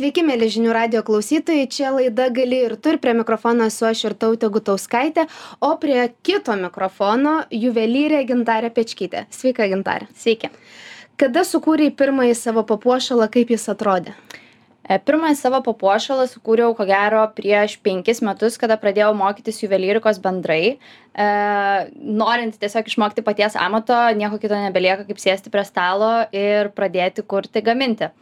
Sveiki, mėly žinių radio klausytojai, čia laida gali ir tu, ir prie mikrofono esu aš ir tautė Gutauskaitė, o prie kito mikrofono juvelyrė Gintarė Pečkytė. Sveika, Gintarė. Sveiki. Kada sukūrėjai pirmąjį savo papuošalą, kaip jis atrodė? E, pirmąjį savo papuošalą sukūriau ko gero prieš penkis metus, kada pradėjau mokytis juvelyrikos bendrai. E, norint tiesiog išmokti paties amato, nieko kito nebelieka kaip sėsti prie stalo ir pradėti kurti, gaminti.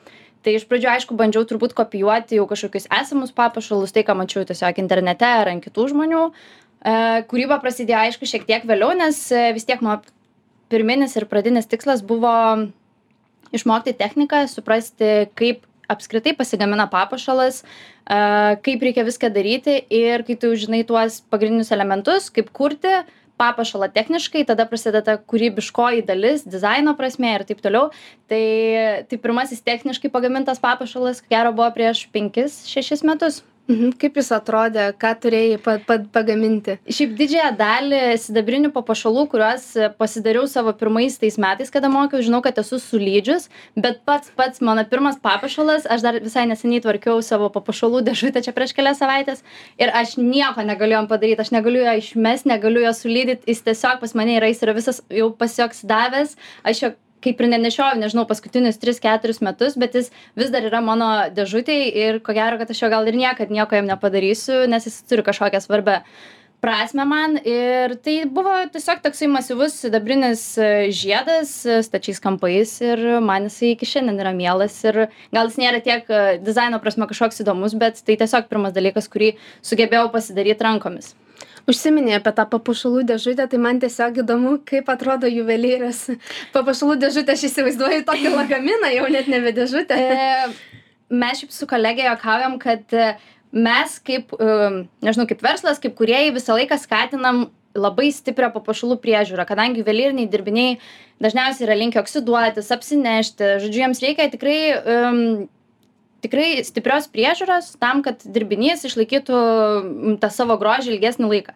Tai iš pradžių, aišku, bandžiau turbūt kopijuoti jau kažkokius esamus papuošalus, tai ką mačiau tiesiog internete ar ant kitų žmonių. E, kūryba prasidėjo, aišku, šiek tiek vėliau, nes e, vis tiek mano pirminis ir pradinis tikslas buvo išmokti techniką, suprasti, kaip apskritai pasigamina papuošalas, kaip reikia viską daryti ir kai tu žinai tuos pagrindinius elementus, kaip kurti papuošalą techniškai, tada prasideda kūrybiškoji dalis, dizaino prasme ir taip toliau. Tai, tai pirmasis techniškai pagamintas papuošalas, ko gero, buvo prieš 5-6 metus. Mhm. Kaip jis atrodė, ką turėjai pa, pa, pagaminti? Šiaip didžiąją dalį sidabrinių papuošalų, kuriuos pasidariau savo pirmais tais metais, kada mokiau, žinau, kad esu sulydžius, bet pats pats mano pirmas papuošalas, aš dar visai neseniai tvarkiau savo papuošalų dėžutę čia prieš kelias savaitės ir aš nieko negaliu jam padaryti, aš negaliu jo išmesti, negaliu jo sulydyti, jis tiesiog pas mane yra, jis yra visas jau pasioksidavęs, aš jo kaip ir nenešioju, nežinau, paskutinius 3-4 metus, bet jis vis dar yra mano dėžutėje ir ko gero, kad aš jo gal ir niekad nieko jam nepadarysiu, nes jis turi kažkokią svarbę prasme man. Ir tai buvo tiesiog toksai masyvus sidabrinis žiedas stačiais kampais ir man jisai iki šiandien yra mielas ir gal jis nėra tiek dizaino prasme kažkoks įdomus, bet tai tiesiog pirmas dalykas, kurį sugebėjau pasidaryti rankomis užsiminei apie tą papuošalų dėžutę tai man tiesiog įdomu kaip atrodo juvelyrės papuošalų dėžutė aš įsivaizduoju tokį lagaminą jau net nebe dėžutę. E, mes šiaip su kolege juokaujam kad e, mes kaip e, nežinau kaip verslas kaip kūrėjai visą laiką skatinam labai stiprią papuošalų priežiūrą kadangi juvelyriniai dirbiniai dažniausiai yra linkę oksiduotis apsinešti. Žodžiu jiems reikia tikrai tikrai stiprios priežiūros tam kad dirbinys išlaikytų tą savo grožį ilgesnį laiką.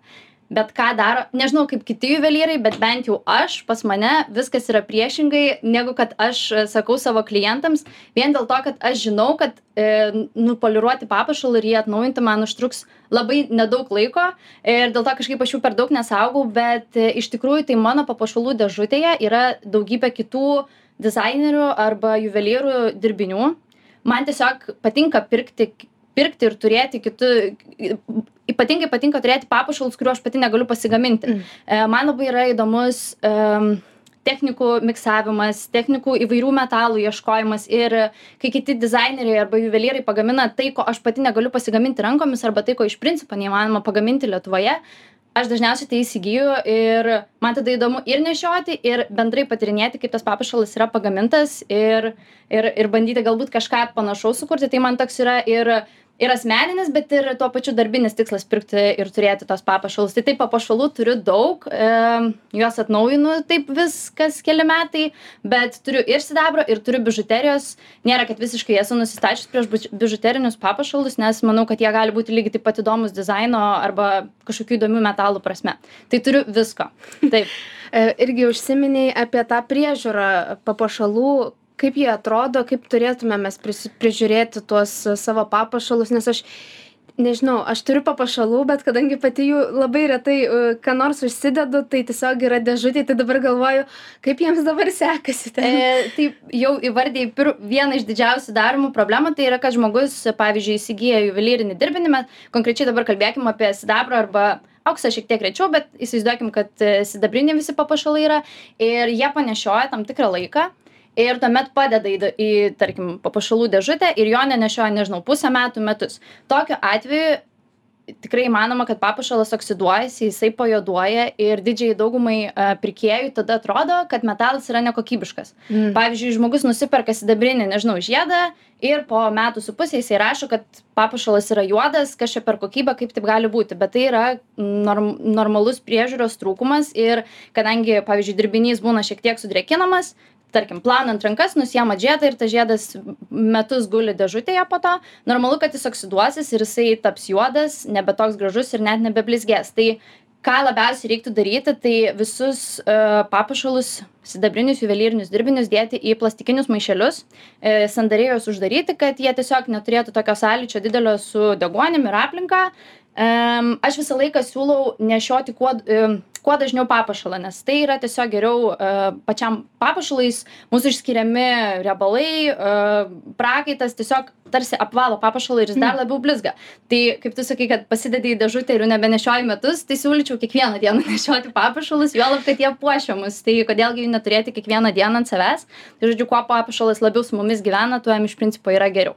Bet ką daro nežinau kaip kiti juvelyrai bet bent jau aš pas mane viskas yra priešingai negu kad aš sakau savo klientams. Vien dėl to kad aš žinau kad e, nupoliruoti papuošalą ir jį atnaujinti man užtruks labai nedaug laiko. Ir dėl to kažkaip aš jų per daug nesaugau bet e, iš tikrųjų tai mano papuošalų dėžutėje yra daugybė kitų dizainerių arba juvelyrų dirbinių man tiesiog patinka pirkti pirkti ir turėti kitų ypatingai patinka turėti papuošalus kurių aš pati negaliu pasigaminti mm. E, man labai yra įdomus um, technikų miksavimas technikų įvairių metalų ieškojimas ir kai kiti dizaineriai arba juvelyrai pagamina tai ko aš pati negaliu pasigaminti rankomis arba tai ko iš principo neįmanoma pagaminti lietuvoje aš dažniausiai tai įsigyju ir man tada įdomu ir nešioti ir bendrai patyrinėti kaip tas papuošalas yra pagamintas ir ir ir bandyti galbūt kažką panašaus sukurti. Tai man toks yra ir ir asmeninis bet ir tuo pačiu darbinis tikslas pirkti ir turėti tuos papuošalus. Tai taip papuošalų turiu daug juos atnaujinu taip vis kas keli metai bet turiu ir sidabro ir turiu bižuterijos. Nėra kad visiškai esu nusistačius prieš bižuterinius papuošalus nes manau kad jie gali būti lygiai taip pat įdomūs dizaino arba kažkokių įdomių metalų prasme. Tai turiu visko. Taip. E, irgi užsiminei apie tą priežiūrą papuošalų kaip jie atrodo kaip turėtume mes prižiūrėti tuos savo papuošalus nes aš nežinau aš turiu papuošalų bet kadangi pati jų labai retai ką nors užsidedu tai tiesiog yra dėžutėj tai dabar galvoju kaip jiems dabar sekasi ten. E, tai jau įvardijai pir vieną iš didžiausių daromų problemų tai yra kad žmogus pavyzdžiui įsigyja juvelyrinį dirbinį mes konkrečiai dabar kalbėkim apie sidabrą arba auksą šiek tiek rečiau bet įsivaizduokim kad sidabriniai visi papuošalai yra ir jie panešioja tam tikrą laiką ir tuomet padeda į į tarkim papuošalų dėžutę ir jo nenešioja nežinau pusę metų metus. Tokiu atveju tikrai įmanoma kad papuošalas oksiduojasi jisai pajuoduoja ir didžiajai daugumai pirkėjų tada atrodo kad metalas yra nekokybiškas. Mm. pavyzdžiui žmogus nusiperka sidabrinį nežinau žiedą ir po metų su puse jisai rašo kad papuošalas yra juodas kas čia per kokybė kaip taip gali būti. Bet tai yra norm normalus priežiūros trūkumas ir kadangi pavyzdžiui dirbinys būna šiek tiek sudrėkinamas tarkim plaunant rankas nusiimat žiedą ir tas žiedas metus guli dėžutėje po to normalu kad jis oksiduosis ir jisai taps juodas nebe toks gražus ir net nebeblizgės. Tai ką labiausiai reiktų daryti tai visus uh, papuošalus sidabrinius juvelyrinius dirbinius dėti į plastikinius maišelius e, sandariai juos uždaryti kad jie tiesiog neturėtų tokio sąlyčio didelio su deguonim ir aplinka em, aš visą laiką siūlau nešioti kuo em, kuo dažniau papuošalą nes tai yra tiesiog geriau e, pačiam papuošalais mūsų išskiriami riebalai e, prakaitas tiesiog tarsi apvalo papuošalą ir jis dar labiau blizga. Tai kaip tu sakai kad pasidedi į dėžutę ir jų nebenešioji metus tai siūlyčiau kiekvieną dieną nešioti papuošalus juolab kad jie puošia mus tai kodėl gi jų neturėti kiekvieną dieną ant savęs? Tai žodžiu kuo papuošalas labiau su mumis gyvena tuo jam iš principo yra geriau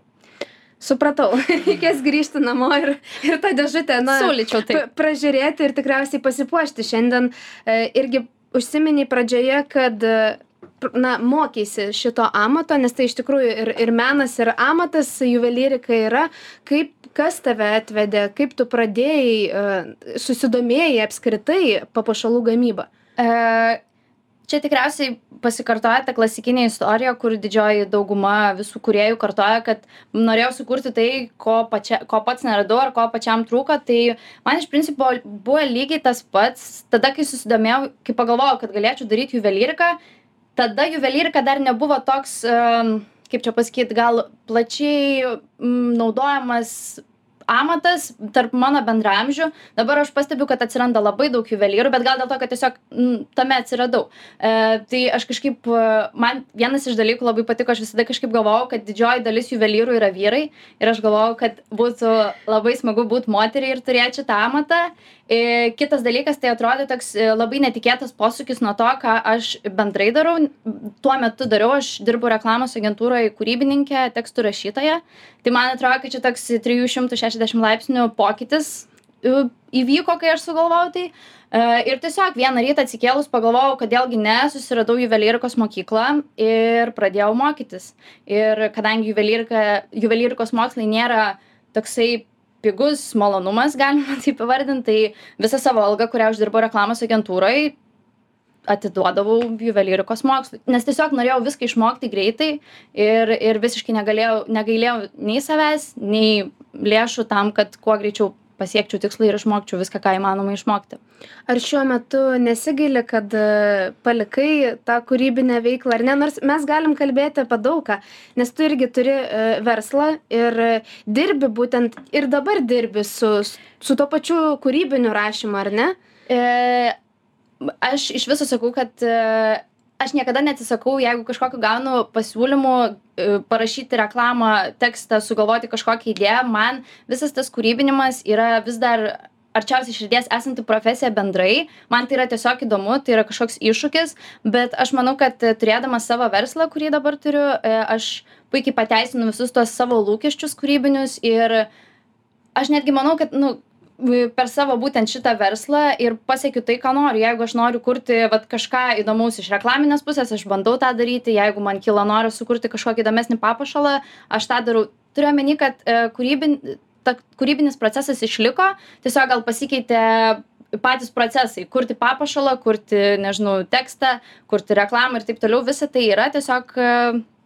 Supratau, reikės grįžti namo ir, ir tą dėžutę, na, Siūlyčiau taip. pa- pražiūrėti ir tikriausiai pasipuošti. Šiandien e, irgi užsiminiai pradžioje, kad e, na, mokysi šito amato, nes tai iš tikrųjų ir, ir menas, ir amatas, juvelyrika yra. Kaip, kas tave atvedė, kaip tu pradėjai, e, susidomėjai apskritai papuošalų gamybą? E, čia tikriausiai pasikartoja ta klasikinė istorija, kur didžioji dauguma visų kuriejų kartoja, kad norėjau sukurti tai, ko, pačia, ko pats neradau ar ko pačiam trūko. Tai man iš principo buvo lygiai tas pats. Tada, kai susidomėjau, kai pagalvojau, kad galėčiau daryti juvelyriką, tada juvelyrika dar nebuvo toks, kaip čia pasakyti, gal plačiai naudojamas amatas tarp mano bendraamžių. Dabar aš pastebiu kad atsiranda labai daug juvelyrų bet gal dėl to kad tiesiog mm, tame atsiradau. E, tai aš kažkaip e, man vienas iš dalykų labai patiko aš visada kažkaip galvojau kad didžioji dalis juvelyrų yra vyrai ir aš galvojau kad būtų labai smagu būt moteriai ir turėt šitą amatą. E, kitas dalykas tai atrodė toks e, labai netikėtas posūkis nuo to ką aš bendrai darau. Tuo metu dariau aš dirbu reklamos agentūroj kūrybininke tekstų rašytoja tai man atrodo kad čia toks trijų šimtų šešiasdešim laipsnių pokytis e, įvyko kai aš sugalvojau tai. E, ir tiesiog vieną rytą atsikėlus pagalvojau kodėl gi ne susiradau juvelyrikos mokyklą ir pradėjau mokytis. Ir kadangi juvelyrika juvelyrikos mokslai nėra toksai pigus malonumas galima taip įvardint tai visą savo algą kurią uždirbau reklamos agentūroj atiduodavau juvelyrikos mokslui nes tiesiog norėjau viską išmokti greitai ir ir visiškai negalėjau negailėjau nei savęs nei lėšų tam kad kuo greičiau pasiekčiau tikslą ir išmokčiau viską ką įmanoma išmokti Ar šiuo metu nesigaili, kad e, palikai tą kūrybinę veiklą, ar ne? Nors mes galim kalbėti apie daugą, nes tu irgi turi e, verslą ir dirbi būtent ir dabar dirbi su, su to pačiu kūrybiniu rašymu, ar ne? E, aš iš viso sakau, kad e, aš niekada neatsisakau, jeigu kažkokiu gaunu pasiūlymų e, parašyti reklamą, tekstą, sugalvoti kažkokią idėją, man visas tas kūrybinimas yra vis dar arčiausiai širdies esanti profesija bendrai. Man tai yra tiesiog įdomu, tai yra kažkoks iššūkis, bet aš manau, kad e, turėdamas savo verslą, kurį dabar turiu, aš puikiai pateisinu visus tuos savo lūkesčius kūrybinius ir aš netgi manau, kad, nu, per savo būtent šitą verslą ir pasiekiu tai, ką noriu. Jeigu aš noriu kurti vat, kažką įdomaus iš reklaminės pusės, aš bandau tą daryti. Jeigu man kyla noras sukurti kažkokį įdomesnį papuošalą, aš tą darau. Turiu omeny, kad e, kūrybin, ta, kūrybinis procesas išliko, tiesiog gal pasikeitė patys procesai kurti papuošalą kurti nežinau tekstą kurti reklamą ir taip toliau visa tai yra tiesiog e,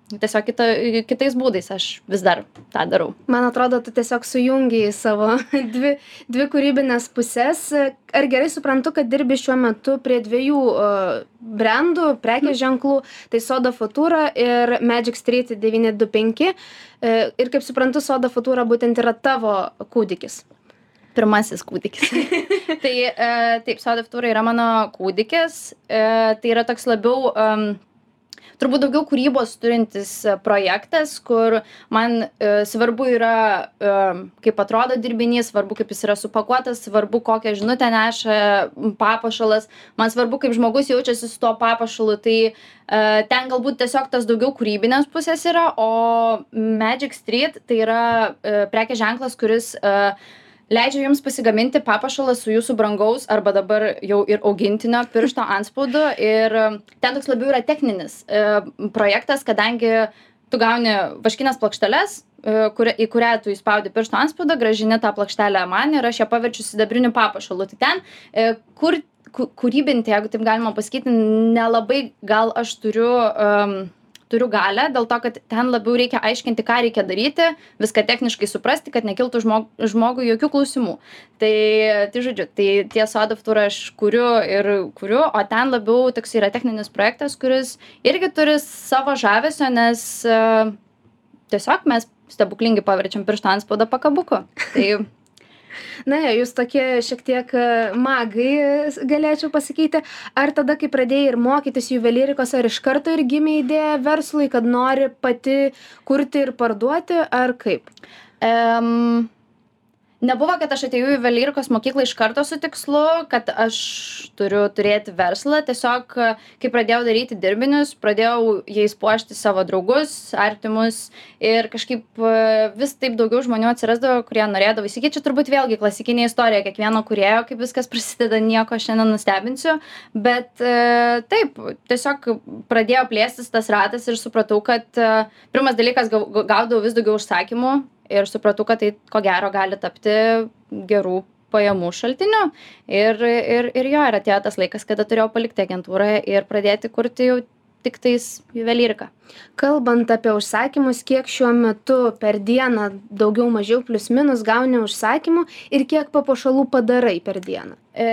tiesiog kita kitais būdais aš vis dar tą darau Man atrodo, tu tiesiog sujungiai savo dvi, dvi kūrybinės pusės. Ar gerai suprantu, kad dirbi šiuo metu prie dviejų brandų, prekės ženklų, tai Soda Futura ir Magic Street 925. Uh, ir kaip suprantu, Soda Futura būtent yra tavo kūdikis. pirmasis kūdikis tai e, taip soda futura yra mano kūdikis e, tai yra toks labiau em, turbūt daugiau kūrybos turintis e, projektas kur man e, svarbu yra em, kaip atrodo dirbinys svarbu kaip jis yra supakuotas svarbu kokią žinutę neša m, papuošalas. Man svarbu kaip žmogus jaučiasi su tuo papuošalu. Tai e, ten galbūt tiesiog tas daugiau kūrybinės pusės yra o magic street tai yra e, prekės ženklas kuris e, leidžia jums pasigaminti papuošalą su jūsų brangaus arba dabar jau ir augintinio piršto antspaudu. Ir e, ten toks labiau yra techninis e, projektas kadangi tu gauni vaškines plokšteles e, kuria į kurią tu įspaudi piršto antspaudą grąžini tą plokštelę man ir aš ją paverčiu sidabriniu papuošalu. Tai ten kur ku kūrybinti jeigu taip galima pasakyti nelabai gal aš turiu em, turiu galią dėl to kad ten labiau reikia aiškinti ką reikia daryti viską techniškai suprasti kad nekiltų žmog žmogui jokių klausimų. Tai tai žodžiu tai ties tour aš kuriu ir kuriu o ten labiau toks yra techninis projektas kuris irgi turi savo žavesio nes e, tiesiog mes stebuklingai paverčiam piršto antspaudą pakabuku. Tai Na, jūs tokie šiek tiek e, magai, galėčiau pasakyti. Ar tada, kai pradėjai ir mokytis juvelyrikos, ar iš karto ir gimė idėja verslui, kad nori pati kurti ir parduoti, ar kaip? Um, nebuvo kad aš atėjau į juvelyrikos mokyklą iš karto su tikslu kad aš turiu turėti verslą. Tiesiog kai pradėjau daryti dirbinius pradėjau jais puošti savo draugus artimus. Ir kažkaip vis taip daugiau žmonių atsirasdavo kurie norėdavo įsigyt čia turbūt vėlgi klasikinė istorija kiekvieno kūrėjo kaip viskas prasideda nieko šiandien nustebinsiu. Bet taip tiesiog pradėjo plėstis tas ratas ir supratau kad pirmas dalykas gau gaudavau vis daugiau užsakymų ir supratau kad tai ko gero gali tapti gerų pajamų šaltiniu ir ir ir jo ir atėjo tas laikas kada turėjau palikti agentūrą ir pradėti kurti jau tiktais juvelyriką. Kalbant apie užsakymus, kiek šiuo metu per dieną daugiau mažiau plus minus gauni užsakymų ir kiek papuošalų padarai per dieną? E,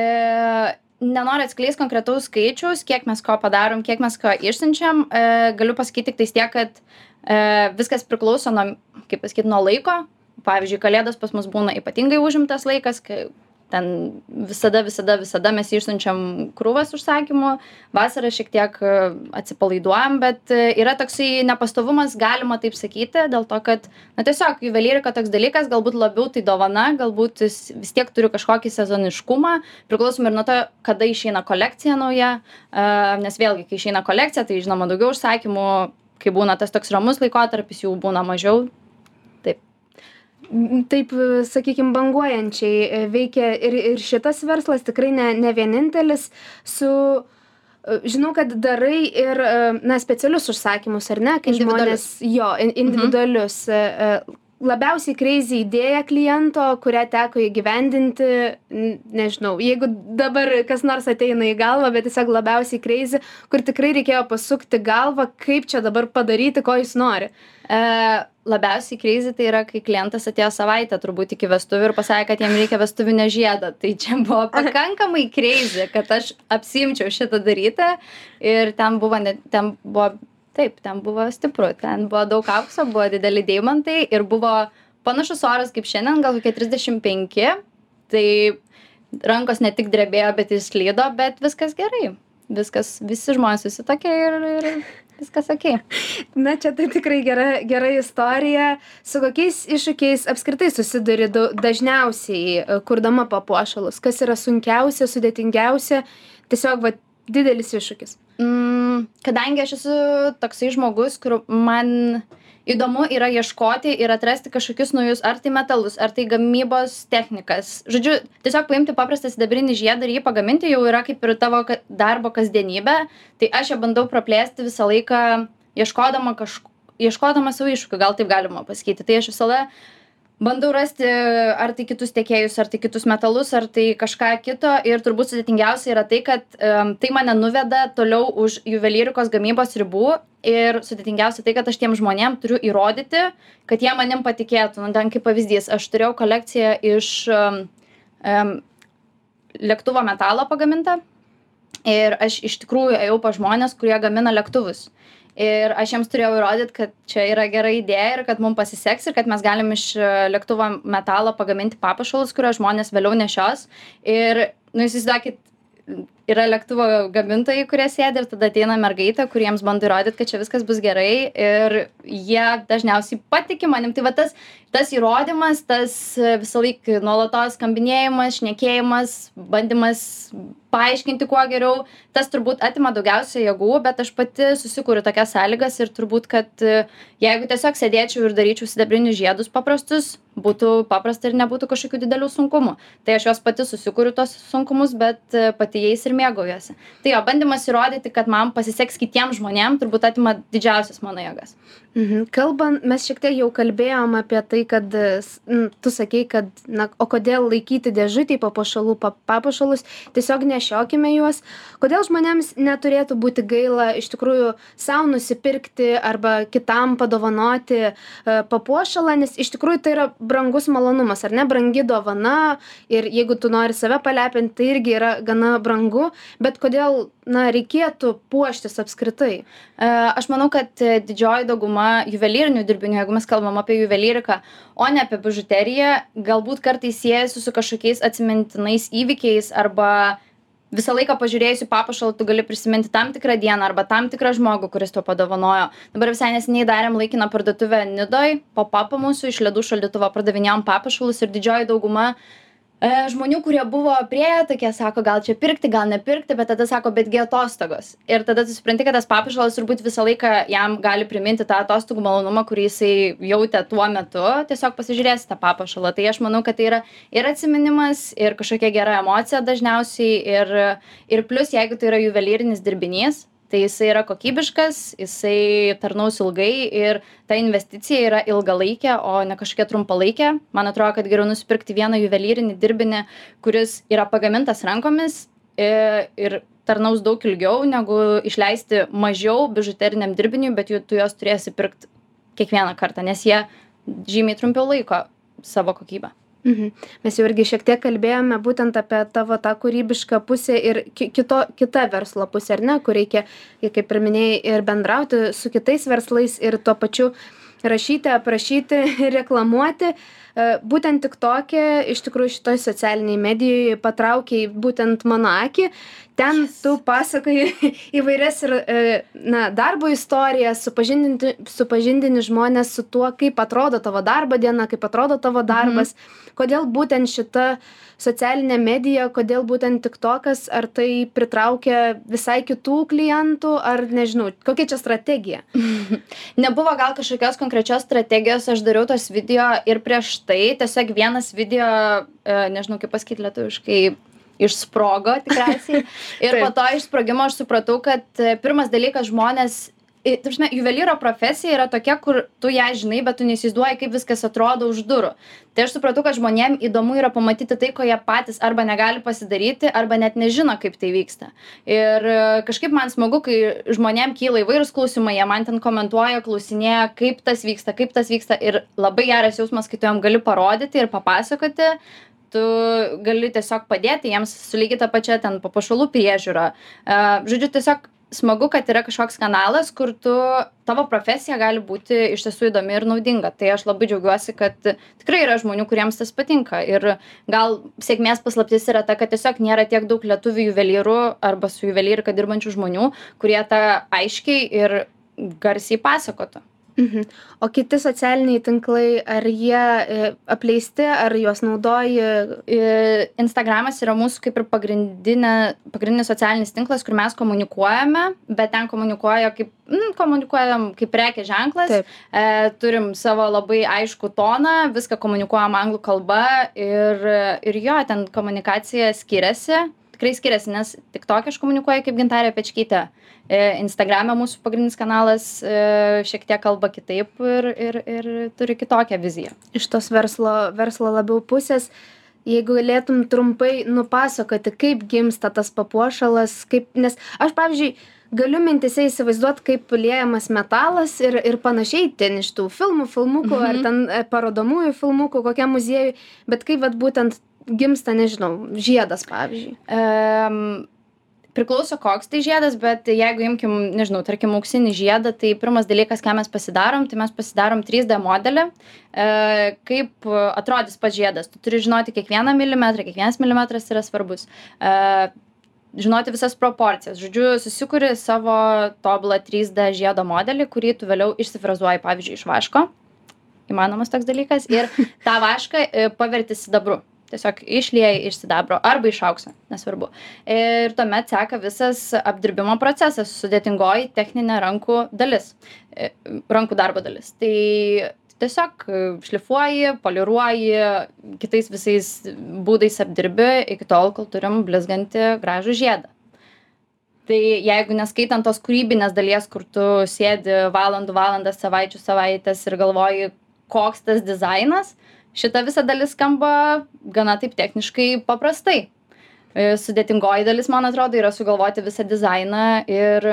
nenoriu atskleisti konkretaus skaičiaus, kiek mes ko padarom, kiek mes ko išsiunčiam. E, galiu pasakyti tik tais tiek, kad e, viskas priklauso nuo kaip pasakyt nuo laiko. Pavyzdžiui kalėdos pas mus būna ypatingai užimtas laikas kai ten visada visada visada mes išsiunčiam krūvas užsakymų. Vasarą šiek tiek e, atsipalaiduojam bet e, yra toksai nepastovumas galima taip sakyti dėl to kad na tiesiog juvelyrika toks dalykas galbūt labiau tai dovana galbūt vis tiek turi kažkokį sezoniškumą. Priklausomai ir nuo to kada išeina kolekcija nauja. E, nes vėlgi kai išeina kolekcija tai žinoma daugiau užsakymų kai būna tas toks ramus laikotarpis jų būna mažiau. Taip. Sakykim banguojančiai e, veikia ir ir šitas verslas tikrai ne ne vienintelis su e, žinau kad darai ir e, na specialius užsakymus ar ne kai žmonės jo in individualius labiausiai crazy idėja kliento kurią teko įgyvendinti nežinau jeigu dabar kas nors ateina į galvą bet tiesiog labiausiai crazy kur tikrai reikėjo pasukti galvą kaip čia dabar padaryti ko jis nori. E, labiausiai crazy tai yra kai klientas atėjo savaitę turbūt iki vestuvių ir pasakė kad jam reikia vestuvinio žiedo. Tai čia buvo pakankamai crazy kad aš apsiimčiau šitą daryti ir ten buvo net ten buvo taip ten buvo stipru ten buvo daug aukso buvo dideli deimantai ir buvo panašus oras kaip šiandien gal kokie trisdešim penki. Tai rankos ne tik drebėjo bet ir slydo bet viskas gerai. Viskas visi žmonės susituokė ir ir viskas okei na čia tai tikrai gera gera istorija. Su kokiais iššūkiais apskritai susiduri du dažniausiai e, kurdama papuošalus? Kas yra sunkiausia sudėtingiausia? Tiesiog vat didelis iššūkis. Mm, kadangi aš esu toksai žmogus, kur man įdomu yra ieškoti ir atrasti kažkokius naujus, ar tai metalus, ar tai gamybos technikas. Žodžiu, tiesiog paimti paprastą sidabrinį žiedą ir jį pagaminti jau yra kaip ir tavo darbo kasdienybė. Tai aš ją bandau praplėsti visą laiką, ieškodama kažko ieškodama savo iššūkių, gal taip galima pasakyti. Tai aš visada bandau rasti ar tai kitus tiekėjus ar tai kitus metalus ar tai kažką kito. Ir turbūt sudėtingiausia yra tai kad tai mane nuveda toliau už juvelyrikos gamybos ribų. Ir sudėtingiausia tai kad aš tiem žmonėm turiu įrodyti kad jie manim patikėtų. Nu ten kaip pavyzdys aš turėjau kolekciją iš em, lėktuvo metalo pagamintą. Ir aš iš tikrųjų ėjau pas žmones kurie gamina lėktuvus ir aš jiems turėjau įrodyt kad čia yra gera idėja ir kad mum pasiseks ir kad mes galim iš e, lėktuvo metalo pagaminti papuošalus kuriuos žmonės vėliau nešios. Ir nu įsivaizduokit yra lėktuvo gamintojai kurie sėdi ir tada ateina mergaitė kuri jiems bando įrodyt kad čia viskas bus gerai ir jie dažniausiai patiki manim. Tai va tas tas įrodymas tas visąlaik nuolatos skambinėjimas šnekėjimas bandymas paaiškinti kuo geriau tas turbūt atima daugiausia jėgų bet aš pati susikuriu tokias sąlygas ir turbūt kad jeigu tiesiog sėdėčiau ir daryčiau sidabrinius žiedus paprastus būtų paprasta ir nebūtų kažkokių didelių sunkumų. Tai aš juos pati susikuriu tuos sunkumus bet pati jais ir mėgaujuosi. Tai jo bandymas įrodyti kad man pasiseks kitiem žmonėm turbūt atima didžiausias mano jėgas. Mhm. Kalbant, mes šiek tiek jau kalbėjom apie tai, kad n, tu sakei, kad, na, o kodėl laikyti dėžutį papuošalų, papuošalus, tiesiog nešiokime juos. Kodėl žmonėms neturėtų būti gaila iš tikrųjų savo nusipirkti arba kitam padovanoti e, papuošalą, nes iš tikrųjų tai yra brangus malonumas, ar ne, brangi dovana ir jeigu tu nori save palepinti, tai irgi yra gana brangu, bet kodėl, na, reikėtų puoštis apskritai? E, aš manau, kad didžioji dauguma juvelyrinių dirbinių jeigu mes kalbam apie juvelyriką o ne apie bižuteriją galbūt kartais siejasi su kažkokiais atsimintinais įvykiais arba visą laiką pažiūrėjus į papuošalą tu gali prisiminti tam tikrą dieną arba tam tikrą žmogų kuris tau padovanojo. Dabar visai neseniai darėm laikiną parduotuvę nidoj pop apą mūsų iš ledų šaldytuvo pardavinėjom papuošalus ir didžioji dauguma žmonių kurie buvo priėję tokie sako gal čia pirkti gal nepirkti bet tada sako betgi atostogos. Ir tada tu supranti kad tas papuošalas turbūt visą laiką jam gali priminti tą atostogų malonumą kurį jisai jautė tuo metu. Tiesiog pasižiūrėjęs į tą papuošalą tai aš manau kad tai yra ir atsiminimas ir kažkokia gera emocija dažniausiai ir ir plius jeigu tai yra juvelyrinis dirbinys tai jisai yra kokybiškas jisai tarnaus ilgai ir ta investicija yra ilgalaikė o ne kažkokia trumpalaikė. Man atrodo kad geriau nusipirkti vieną juvelyrinį dirbinį kuris yra pagamintas rankomis i ir tarnaus daug ilgiau negu išleisti mažiau bižuteriniam dirbiniui bet jų tu juos turėsi pirkt kiekvieną kartą nes jie žymiai trumpiau laiko savo kokybę Mhm. Mes jau irgi šiek tiek kalbėjome būtent apie tavo tą kūrybišką pusę ir ki kito kita verslo pusė, ar ne, kur reikia, kaip ir minėjai, ir bendrauti su kitais verslais ir tuo pačiu rašyti, aprašyti, reklamuoti. E, būtent tik tokia, iš tikrųjų šitoj socialiniai medijai patraukiai būtent mano akį. Ten tu pasakoji įvairias ir, e, na, darbo istorijas, supažindini žmonės su tuo, kaip atrodo tavo darbo diena, kaip atrodo tavo mhm. darbas. Kodėl būtent šita socialinė medija kodėl būtent tiktokas ar tai pritraukia visai kitų klientų ar nežinau kokia čia strategija nebuvo gal kažkokios konkrečios strategijos aš dariau tuos video ir prieš tai tiesiog vienas video e, nežinau kaip pasakyt lietuviškai išsprogo tikriausiai. Ir po to išsprogimo aš supratau kad e, pirmas dalykas žmonės prasme juvelyro profesija yra tokia kur tu ją žinai bet tu neįsivaizduoji kaip viskas atrodo už durų. Tai aš supratau kad žmonėm įdomu yra pamatyti tai ko jie patys arba negali pasidaryti arba net nežino kaip tai vyksta. Ir e, kažkaip man smagu kai žmonėm kyla įvairūs klausimai jie man ten komentuoja klausinėja kaip tas vyksta kaip tas vyksta. Ir labai geras jausmas kai tu jiem gali parodyti ir papasakoti tu gali tiesiog padėti jiems su lygiai ta pačia ten papuošalų priežiūra. Žodžiu tiesiog smagu kad yra kažkoks kanalas kur tu tavo profesija gali būti iš tiesų įdomi ir naudinga. Tai aš labai džiaugiuosi kad tikrai yra žmonių kuriems tas patinka. Ir gal sėkmės paslaptis yra ta kad tiesiog nėra tiek daug lietuvių juvelyrų arba su juvelyrika dirbančių žmonių kurie tą aiškiai ir garsiai pasakotų Mhm. O kiti socialiniai tinklai, ar jie e, apleisti, ar juos naudoji? E, Instagramas yra mūsų kaip ir pagrindinė, pagrindinis socialinis tinklas, kur mes komunikuojame, bet ten komunikuoja kaip, mm, komunikuojam kaip prekė ženklas. E, turim savo labai aišku toną, viską komunikuojam anglų kalba ir, ir jo, ten komunikacija skiriasi tikrai skiriasi nes tiktoke aš komunikuoju kaip gintarė pečkytė instagrame mūsų pagrindinis kanalas e, šiek tiek kalba kitaip ir ir ir turi kitokią viziją iš tos verslo verslo labiau pusės jeigu galėtum trumpai nupasakoti kaip gimsta tas papuošalas kaip nes aš pavyzdžiui galiu mintyse įsivaizduot kaip liejamas metalas ir ir panašiai ten iš tų filmų filmukų ar mhm. ten e, parodomųjų filmukų kokiam muziejuj bet kaip vat būtent gimsta nežinau žiedas pavyzdžiui em, priklauso koks tai žiedas bet jeigu imkim nežinau tarkim auksinį žiedą tai pirmas dalykas ką mes pasidarom tai mes pasidarom trys d modelį. E, kaip atrodys pats žiedas? Tu turi žinoti kiekvieną milimetrą kiekvienas milimetras yra svarbus. E, žinoti visas proporcijas. Žodžiu susikuri savo tobulą trys d žiedo modelį kurį tu vėliau išsifrezuoji pavyzdžiui iš vaško. Įmanomas toks dalykas. Ir tą vašką e, paverti sidabru tiesiog išlieji iš sidabro arba iš aukso nesvarbu. Ir tuomet seka visas apdirbimo procesas sudėtingoji techninė rankų dalis e, rankų darbo dalis. Tai tiesiog šlifuoji poliruoji kitais visais būdais apdirbi iki tol kol turim blizgantį gražų žiedą. Tai jeigu neskaitant tos kūrybinės dalies kur tu sėdi valandų valandas savaičių savaites ir galvoji koks tas dizainas šita visa dalis skamba gana taip techniškai paprastai e, sudėtingoji dalis man atrodo yra sugalvoti visą dizainą ir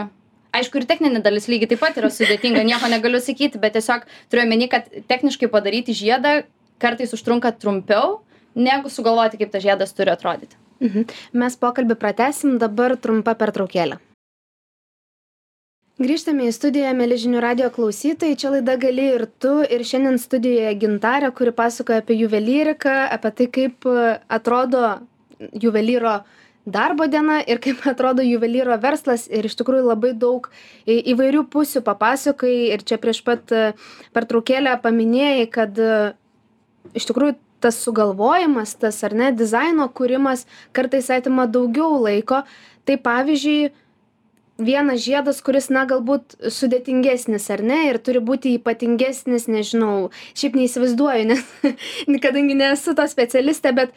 aišku ir techninė dalis lygiai taip pat yra sudėtinga nieko negaliu sakyti bet tiesiog turiu omeny kad techniškai padaryti žiedą kartais užtrunka trumpiau negu sugalvoti kaip tas žiedas turi atrodyti Mhm. Mes pokalbį pratesim, dabar trumpa pertraukėlė. Grįžtame į studiją, mėly žinių radio klausytojai. Čia laida gali ir tu. Ir šiandien studijoje gintarė, kuri pasakoja apie juvelyriką, apie tai, kaip e, atrodo juvelyro darbo diena ir kaip atrodo juvelyro verslas. Ir iš tikrųjų labai daug įvairių pusių papasakai. Ir čia prieš pat e, pertraukėlę paminėjai, kad e, iš tikrųjų tas sugalvojimas tas ar ne dizaino kūrimas kartais atima daugiau laiko tai pavyzdžiui vienas žiedas kuris na galbūt sudėtingesnis ar ne ir turi būti ypatingesnis nežinau šiaip neįsivaizduoju nes kadangi nesu to specialistė bet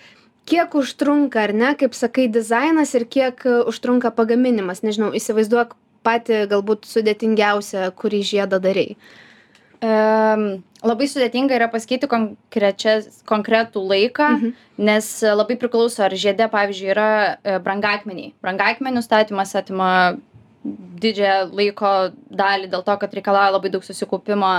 kiek užtrunka ar ne kaip sakai dizainas ir kiek užtrunka pagaminimas nežinau įsivaizduok patį galbūt sudėtingiausią kurį žiedą darei Labai sudėtinga yra pasakyti konkretų laiką, mhm. nes labai priklauso, ar žiedė, pavyzdžiui, yra e, brangakmeniai. Brangakmenių statymas atima didžiąją laiko dalį dėl to, kad reikalauja labai daug susikaupimo.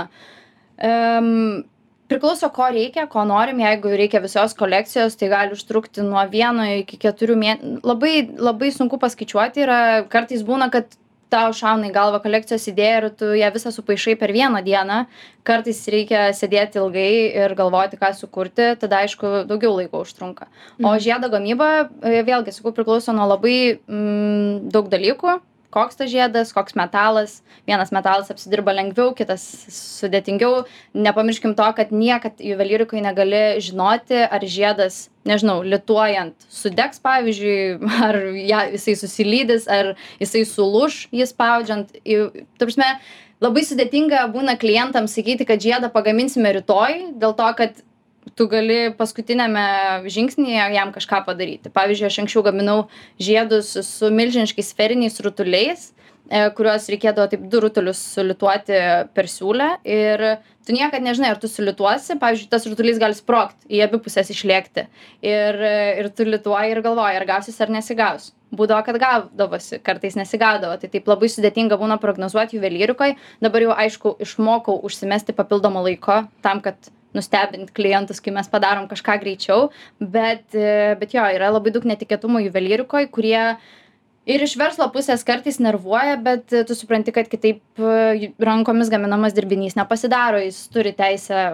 Um, priklauso, ko reikia, ko norim. Jeigu reikia visos kolekcijos, tai gali užtrukti nuo vieno iki keturių mėnesių. Labai, labai sunku paskaičiuoti. Yra, kartais būna, kad tau šauna į galvą kolekcijos idėja ir tu ją visą supaišai per vieną dieną kartais reikia sėdėti ilgai ir galvoti ką sukurti tada aišku daugiau laiko užtrunka o Mhm. žiedo gamyba e, vėlgi sakau priklauso nuo labai mm, daug dalykų koks tas žiedas koks metalas. Vienas metalas apsidirba lengviau kitas sudėtingiau. Nepamirškim to kad niekad juvelyrikoj negali žinoti ar žiedas nežinau lituojant sudegs pavyzdžiui ar ją jisai susilydys ar jisai sulūš jį spaudžiant. Į ta prasme labai sudėtinga būna klientam sakyti kad žiedą pagaminsime rytoj dėl to kad tu gali paskutiniame žingsnyje jam kažką padaryti. Pavyzdžiui aš anksčiau gaminau žiedus su milžiniškais sferiniais rutuliais e, kuriuos reikėdavo taip du rutulius sulituoti per siūlę. Ir tu niekad nežinai ar tu sulituosi. Pavyzdžiui tas rutulys gali sprogt į abi puses išlėkti. Ir ir tu lituoji ir galvoji ar gausis ar nesigaus būdavo kad gaudavosi kartais nesigaudavo. Tai taip labai sudėtinga būna prognozuot juvelyrikoj. Dabar jau aišku išmokau užsimesti papildomo laiko tam kad nustebint klientus kai mes padarom kažką greičiau bet e, bet jo yra labai daug netikėtumų juvelyrikoj kurie ir iš verslo pusės kartais nervuoja bet tu supranti kad kitaip e, rankomis gaminamas dirbinys nepasidaro jis turi teisę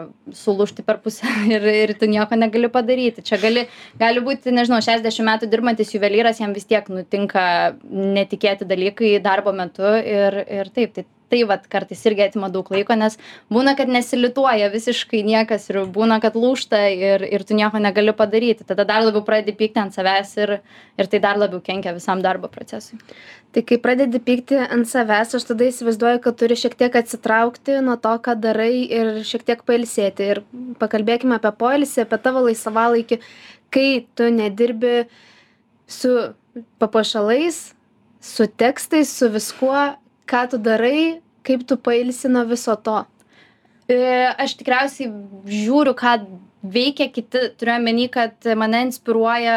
sulūžti per pusę ir ir tu nieko negali padaryti. Čia gali gali būti nežinau šešiasdešim metų dirbantis juvelyras jam vis tiek nutinka netikėti dalykai darbo metu ir ir taip tai tai vat kartais irgi atima daug laiko nes būna kad nesilituoja visiškai niekas ir būna kad lūžta ir ir tu nieko negali padaryti tada dar labiau pradedi pykti ant savęs ir ir tai dar labiau kenkia visam darbo procesui Tai kai pradedi pykti ant savęs, aš tada įsivaizduoju, kad turi šiek tiek atsitraukti nuo to, ką darai ir šiek tiek pailsėti. Ir pakalbėkime apie poilsį, apie tavo laisvalaikį, kai tu nedirbi su papuošalais, su tekstais, su viskuo, ką tu darai, kaip tu pailsi nuo viso to. E, aš tikriausiai žiūriu, ką veikia kiti, turiu omeny, kad mane inspiruoja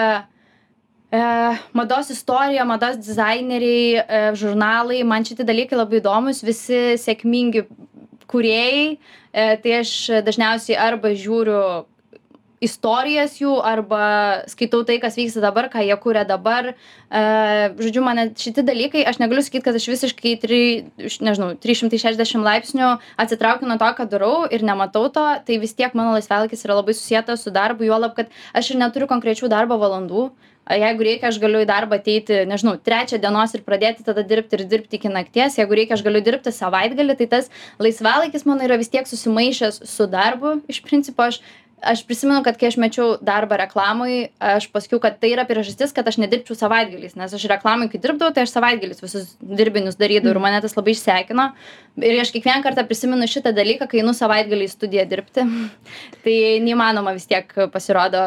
e, mados istorija, mados dizaineriai, e, žurnalai, man šitie dalykai labai įdomus, visi sėkmingi kuriejai, e, tai aš dažniausiai arba žiūriu istorijas jų arba skaitau tai kas vyksta dabar ką jie kuria dabar. E, žodžiu mane šitie dalykai aš negaliu sakyt kad aš visiškai tri nežinau trys šimtai šešiasdešim laipsnių atsitraukiu nuo to ką darau ir nematau to. Tai vis tiek mano laisvalaikis yra labai susietas su darbu juolab kad aš ir neturiu konkrečių darbo valandų. Jeigu reikia aš galiu į darbą ateiti nežinau trečią dienos ir pradėti tada dirbti ir dirbti iki nakties. Jeigu reikia aš galiu dirbti savaitgalį. Tai tas laisvalaikis mano yra vis tiek susimaišęs su darbu iš principo aš aš prisimenu kad kai aš mečiau darbą reklamoj aš pasakiau kad tai yra priežastis kad aš nedirbčiau savaitgaliais nes aš reklamoj kai dirbdavau tai aš savaitgaliais visus dirbinius darydavau ir mane tas labai išsekino. Ir aš kiekvieną kartą prisimenu šitą dalyką kai einu savaitgalį į studiją dirbti. Tai neįmanoma vis tiek pasirodo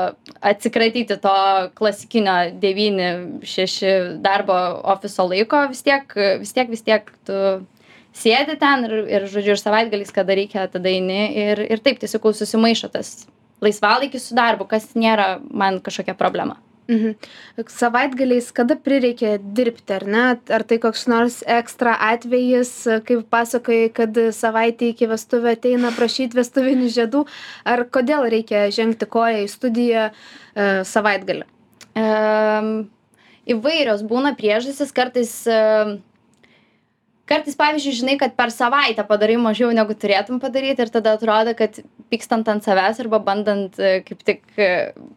atsikratyti to klasikinio devyni šeši darbo ofiso laiko vis tiek vis tiek vis tiek tu sėdi ten ir ir žodžiu ir savaitgaliais kada reikia tada eini ir ir taip tai sakau susimaišo tas laisvalaikis su darbu kas nėra man kažkokia problema Mhm. Savaitgaliais kada prireikia dirbti, ar ne? Ar tai koks nors ekstra atvejis, kaip pasakai, kad savaitę iki vestuvių ateina prašyti vestuvinių žiedų, ar kodėl reikia žengti koją į studiją e, savaitgalį? Um, įvairios būna priežastys, kartais uh, kartais pavyzdžiui žinai kad per savaitę padarai mažiau negu turėtum padaryt ir tada atrodo kad pykstant ant savęs arba bandant e, kaip tik e,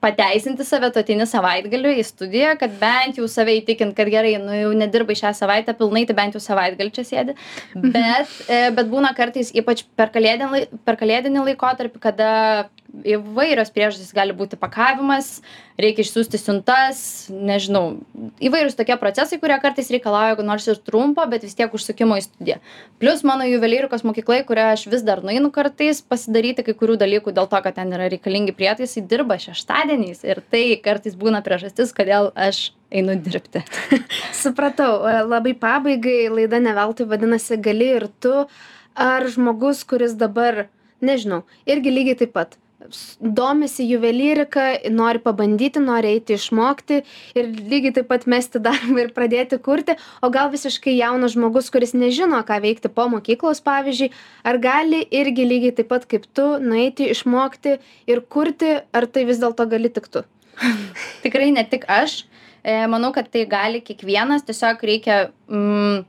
pateisinti save tu ateini savaitgaliui į studiją kad bent jau save įtikint kad gerai nu jau nedirbai šią savaitę pilnai tai bent jau savaitgalį čia sėdi. Bet e, bet būna kartais ypač per kalėdinį per kalėdinį laikotarpį kada įvairios priežastys gali būti pakavimas reikia išsiųsti siuntas nežinau. Įvairūs tokie procesai kurie kartais reikalauja nors ir trumpo bet vis tiek užsukimo į studiją. Plius mano juvelyrikos mokykla į kurią aš vis dar nueinu kartais pasidaryti kai kurių dalykų dėl to kad ten yra reikalingi prietaisai dirba šeštadieniais ir tai kartais būna priežastis kodėl aš einu dirbti. Supratau. Labai pabaigai laida ne veltui vadinasi gali ir tu. Ar žmogus kuris dabar nežinau irgi lygiai taip pat domisi juvelyrika nori pabandyti nori eiti išmokti ir lygiai taip pat mesti darbą ir pradėti kurti o gal visiškai jaunas žmogus kuris nežino ką veikti po mokyklos pavyzdžiui ar gali irgi lygiai taip pat kaip tu nueiti išmokti ir kurti ar tai vis dėlto gali tik tu? Tikrai ne tik aš. E, manau kad tai gali kiekvienas. Tiesiog reikia mm,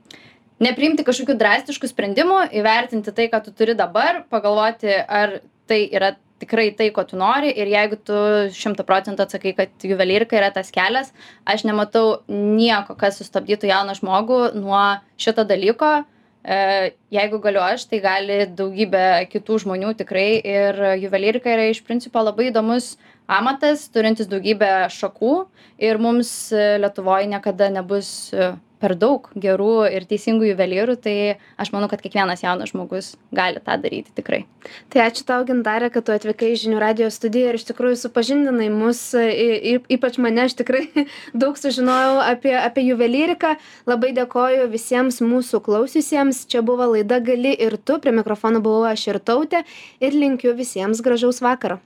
nepriimti kažkokių drastiškų sprendimų įvertinti tai ką tu turi dabar pagalvoti ar tai yra tikrai tai ko tu nori ir jeigu tu šimtu procentų atsakai kad juvelyrika yra tas kelias aš nematau nieko kas sustabdytų jauną žmogų nuo šito dalyko. E, jeigu galiu aš tai gali daugybė kitų žmonių tikrai ir juvelyrika yra iš principo labai įdomus amatas turintis daugybę šakų ir mums lietuvoj niekada nebus per daug gerų ir teisingų juvelyrų tai aš manau kad kiekvienas jaunas žmogus gali tą daryti tikrai. Tai ačiū tau gintare kad tu atvykai į žinių radijo studiją ir iš tikrųjų supažindinai mus y ypač mane aš tikrai daug sužinojau apie apie juvelyriką labai dėkoju visiems mūsų klausiusiems. Čia buvo laida gali ir tu. Prie mikrofono buvau aš irtautė ir linkiu visiems gražaus vakaro